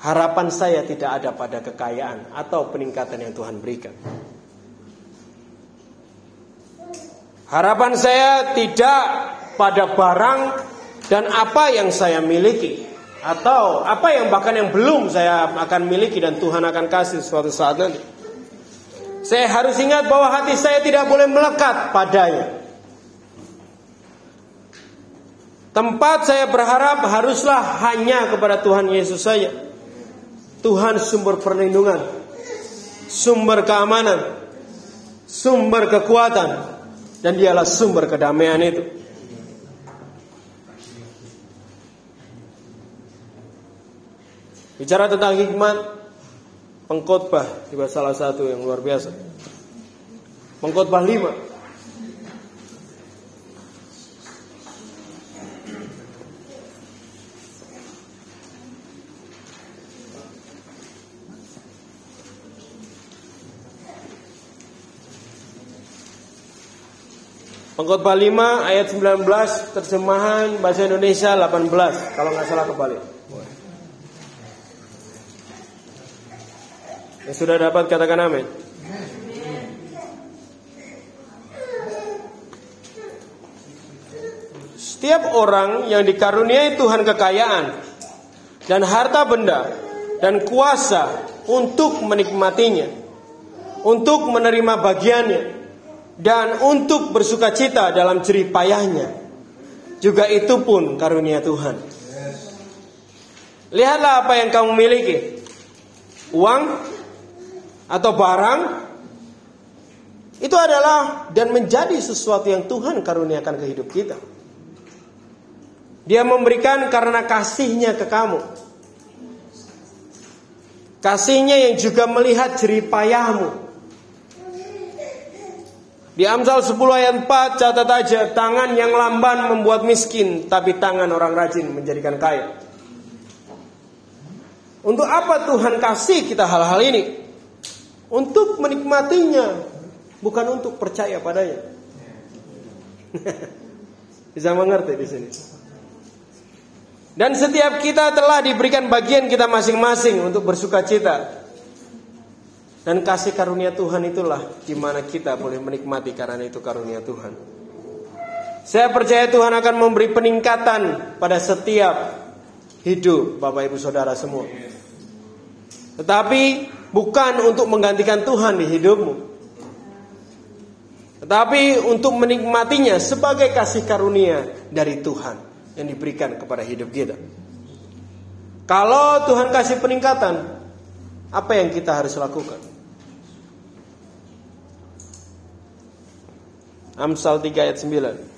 harapan saya tidak ada pada kekayaan atau peningkatan yang Tuhan berikan. Harapan saya tidak pada barang dan apa yang saya miliki atau apa yang bahkan yang belum saya akan miliki dan Tuhan akan kasih suatu saat nanti. Saya harus ingat bahwa hati saya tidak boleh melekat padanya. Tempat saya berharap haruslah hanya kepada Tuhan Yesus saja. Tuhan sumber perlindungan, sumber keamanan, sumber kekuatan, dan dialah sumber kedamaian itu. Bicara tentang hikmat pengkhotbah juga salah satu yang luar biasa. Pengkhotbah lima Pengkhotbah 5 ayat 19 terjemahan bahasa Indonesia 18 kalau nggak salah kebalik. Yang sudah dapat katakan amin. Setiap orang yang dikaruniai Tuhan kekayaan dan harta benda dan kuasa untuk menikmatinya, untuk menerima bagiannya, dan untuk bersuka cita dalam jerih payahnya. Juga itu pun karunia Tuhan. Lihatlah apa yang kamu miliki. Uang atau barang itu adalah dan menjadi sesuatu yang Tuhan karuniakan ke hidup kita. Dia memberikan karena kasihnya ke kamu. Kasihnya yang juga melihat jerih payahmu. Di Amsal 10 ayat 4 catat aja tangan yang lamban membuat miskin tapi tangan orang rajin menjadikan kaya. Untuk apa Tuhan kasih kita hal-hal ini? Untuk menikmatinya, bukan untuk percaya padanya. Bisa mengerti di sini. Dan setiap kita telah diberikan bagian kita masing-masing untuk bersuka cita dan kasih karunia Tuhan itulah di mana kita boleh menikmati karena itu karunia Tuhan. Saya percaya Tuhan akan memberi peningkatan pada setiap hidup Bapak Ibu Saudara semua. Tetapi bukan untuk menggantikan Tuhan di hidupmu. Tetapi untuk menikmatinya sebagai kasih karunia dari Tuhan yang diberikan kepada hidup kita. Kalau Tuhan kasih peningkatan, apa yang kita harus lakukan? Amsal 3 ayat 9.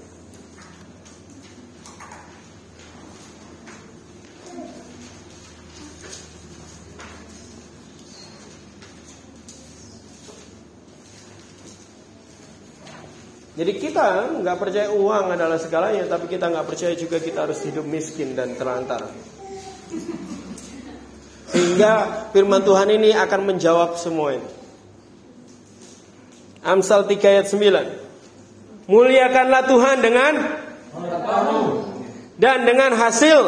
Jadi kita nggak percaya uang adalah segalanya, tapi kita nggak percaya juga kita harus hidup miskin dan terlantar. Sehingga firman Tuhan ini akan menjawab semua ini. Amsal 3 ayat 9. Muliakanlah Tuhan dengan dan dengan hasil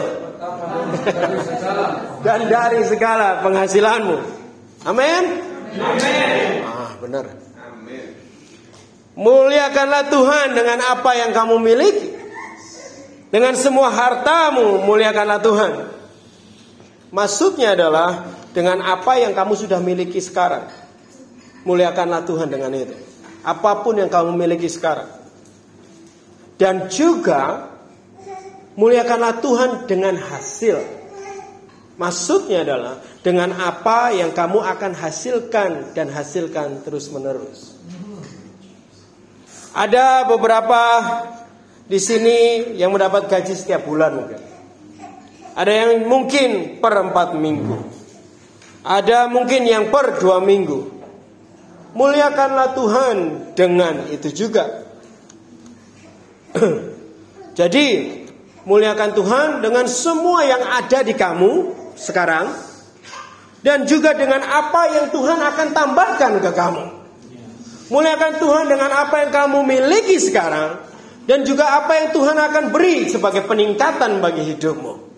dan dari segala penghasilanmu. Amin. Amin. Ah, benar. Muliakanlah Tuhan dengan apa yang kamu miliki. Dengan semua hartamu muliakanlah Tuhan. Maksudnya adalah dengan apa yang kamu sudah miliki sekarang. Muliakanlah Tuhan dengan itu. Apa pun yang kamu miliki sekarang. Dan juga muliakanlah Tuhan dengan hasil. Maksudnya adalah dengan apa yang kamu akan hasilkan dan hasilkan terus-menerus. Ada beberapa di sini yang mendapat gaji setiap bulan mungkin. Ada yang mungkin per empat minggu. Ada mungkin yang per dua minggu. Muliakanlah Tuhan dengan itu juga. Jadi muliakan Tuhan dengan semua yang ada di kamu sekarang dan juga dengan apa yang Tuhan akan tambahkan ke kamu. Muliakan Tuhan dengan apa yang kamu miliki sekarang dan juga apa yang Tuhan akan beri sebagai peningkatan bagi hidupmu.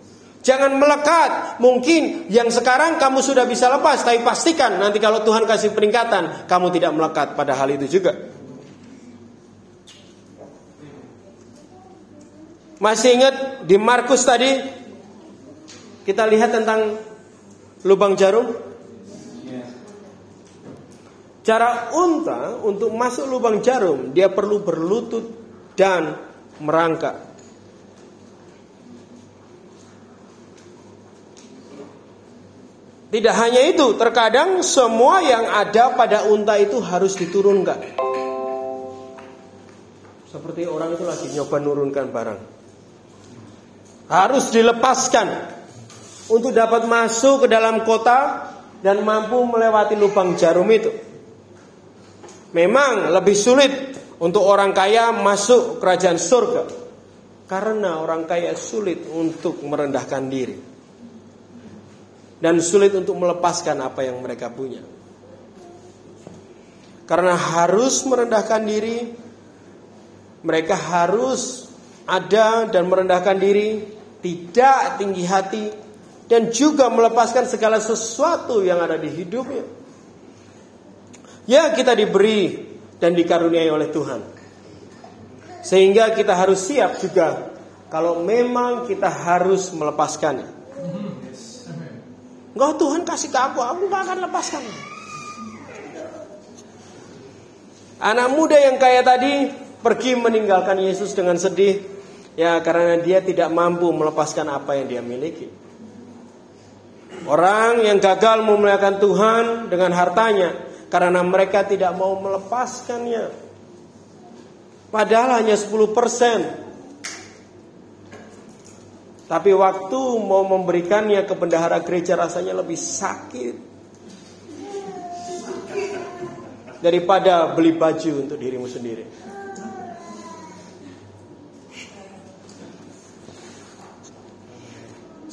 Jangan melekat. Mungkin yang sekarang kamu sudah bisa lepas, tapi pastikan nanti kalau Tuhan kasih peningkatan, kamu tidak melekat pada hal itu juga. Masih ingat di Markus tadi kita lihat tentang lubang jarum? Cara unta untuk masuk lubang jarum, dia perlu berlutut dan merangkak. Tidak hanya itu, terkadang semua yang ada pada unta itu harus diturunkan. Seperti orang itu lagi nyoba nurunkan barang. Harus dilepaskan untuk dapat masuk ke dalam kota dan mampu melewati lubang jarum itu. Memang lebih sulit untuk orang kaya masuk kerajaan surga karena orang kaya sulit untuk merendahkan diri dan sulit untuk melepaskan apa yang mereka punya. Karena harus merendahkan diri, mereka harus ada dan merendahkan diri, tidak tinggi hati, dan juga melepaskan segala sesuatu yang ada di hidupnya. Ya, kita diberi dan dikaruniai oleh Tuhan, sehingga kita harus siap juga kalau memang kita harus melepaskannya. Enggak Tuhan kasih ke aku, aku gak akan lepaskan. Anak muda yang kaya tadi pergi meninggalkan Yesus dengan sedih ya karena dia tidak mampu melepaskan apa yang dia miliki. Orang yang gagal memuliakan Tuhan dengan hartanya karena mereka tidak mau melepaskannya. Padahal hanya 10 persen tapi waktu mau memberikannya ke bendahara gereja rasanya lebih sakit daripada beli baju untuk dirimu sendiri.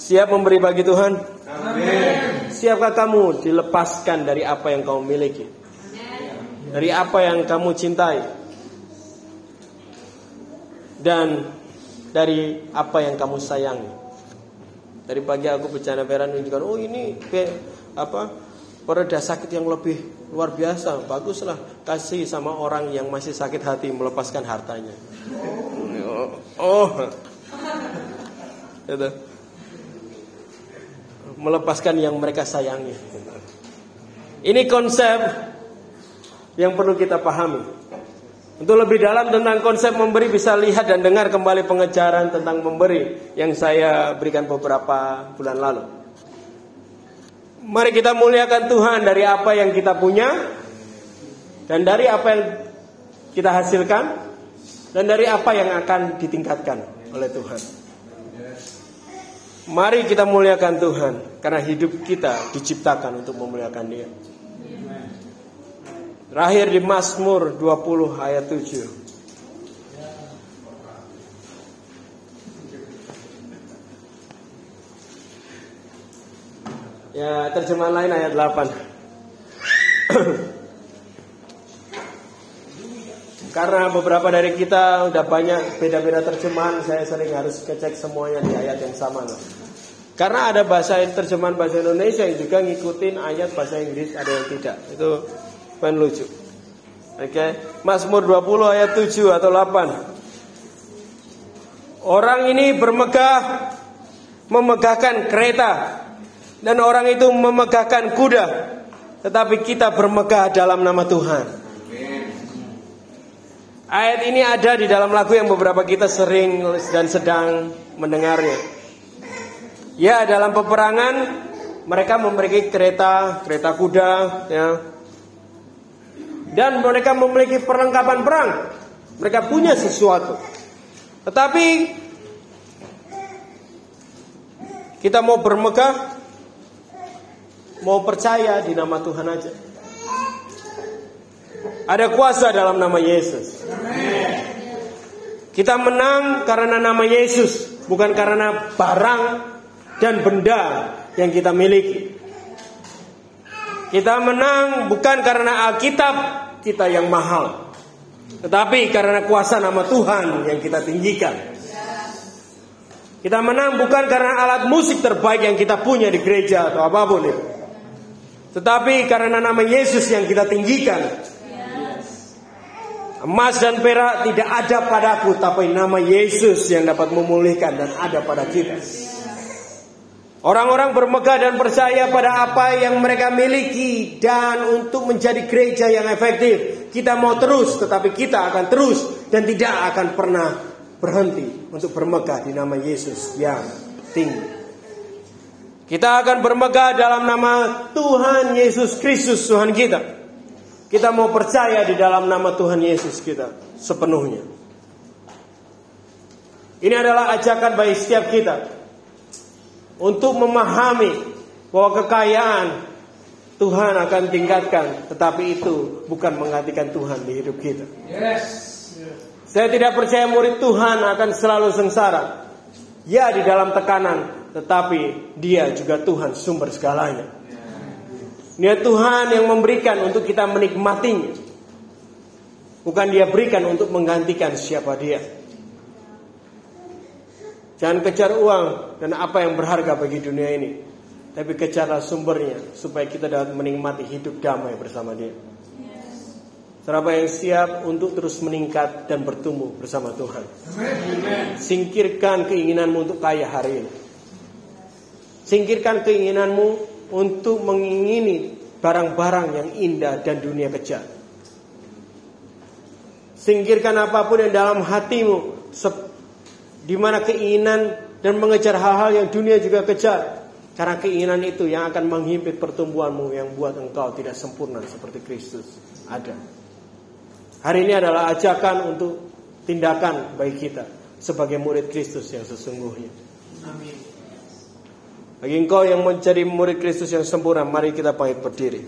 Siap memberi bagi Tuhan? Amin. Siapkah kamu dilepaskan dari apa yang kamu miliki? Dari apa yang kamu cintai? Dan dari apa yang kamu sayangi. Dari pagi aku bercanda Vera menunjukkan, oh ini apa pereda sakit yang lebih luar biasa, baguslah kasih sama orang yang masih sakit hati melepaskan hartanya. Oh, oh. melepaskan yang mereka sayangi. Ini konsep yang perlu kita pahami. Untuk lebih dalam tentang konsep memberi bisa lihat dan dengar kembali pengejaran tentang memberi yang saya berikan beberapa bulan lalu. Mari kita muliakan Tuhan dari apa yang kita punya dan dari apa yang kita hasilkan dan dari apa yang akan ditingkatkan oleh Tuhan. Mari kita muliakan Tuhan karena hidup kita diciptakan untuk memuliakan Dia. Terakhir di Mazmur 20 ayat 7. Ya, terjemahan lain ayat 8. Karena beberapa dari kita udah banyak beda-beda terjemahan, saya sering harus cek semuanya di ayat yang sama. Loh. Karena ada bahasa terjemahan bahasa Indonesia yang juga ngikutin ayat bahasa Inggris, ada yang tidak. Itu Main lucu. Oke, okay. Mazmur 20 ayat 7 atau 8. Orang ini bermegah memegahkan kereta dan orang itu memegahkan kuda, tetapi kita bermegah dalam nama Tuhan. Ayat ini ada di dalam lagu yang beberapa kita sering dan sedang mendengarnya. Ya, dalam peperangan mereka memiliki kereta, kereta kuda, ya. Dan mereka memiliki perlengkapan perang. Mereka punya sesuatu. Tetapi kita mau bermegah, mau percaya di nama Tuhan aja. Ada kuasa dalam nama Yesus. Kita menang karena nama Yesus, bukan karena barang dan benda yang kita miliki. Kita menang bukan karena Alkitab kita yang mahal, tetapi karena kuasa nama Tuhan yang kita tinggikan. Kita menang bukan karena alat musik terbaik yang kita punya di gereja atau apa pun itu. Tetapi karena nama Yesus yang kita tinggikan. Emas dan perak tidak ada padaku, tapi nama Yesus yang dapat memulihkan dan ada pada kita. Orang-orang bermegah dan percaya pada apa yang mereka miliki dan untuk menjadi gereja yang efektif. Kita mau terus, tetapi kita akan terus dan tidak akan pernah berhenti untuk bermegah di nama Yesus yang tinggi. Kita akan bermegah dalam nama Tuhan Yesus Kristus Tuhan kita. Kita mau percaya di dalam nama Tuhan Yesus kita sepenuhnya. Ini adalah ajakan bagi setiap kita untuk memahami bahwa kekayaan Tuhan akan tingkatkan, tetapi itu bukan menggantikan Tuhan di hidup kita. Yes. Saya tidak percaya murid Tuhan akan selalu sengsara. Ya di dalam tekanan, tetapi dia juga Tuhan sumber segalanya. Niat Tuhan yang memberikan untuk kita menikmatinya. Bukan dia berikan untuk menggantikan siapa dia. Jangan kejar uang dan apa yang berharga bagi dunia ini. Tapi kejarlah sumbernya supaya kita dapat menikmati hidup damai bersama dia. Siapa yang siap untuk terus meningkat dan bertumbuh bersama Tuhan. Singkirkan keinginanmu untuk kaya hari ini. Singkirkan keinginanmu untuk mengingini barang-barang yang indah dan dunia kejar. Singkirkan apa pun yang dalam hatimu, di mana keinginan dan mengejar hal-hal yang dunia juga kejar. Karena keinginan itu yang akan menghimpit pertumbuhanmu yang buat engkau tidak sempurna seperti Kristus ada. Hari ini adalah ajakan untuk tindakan bagi kita sebagai murid Kristus yang sesungguhnya. Amin. Bagi engkau yang menjadi murid Kristus yang sempurna, mari kita pahit berdiri.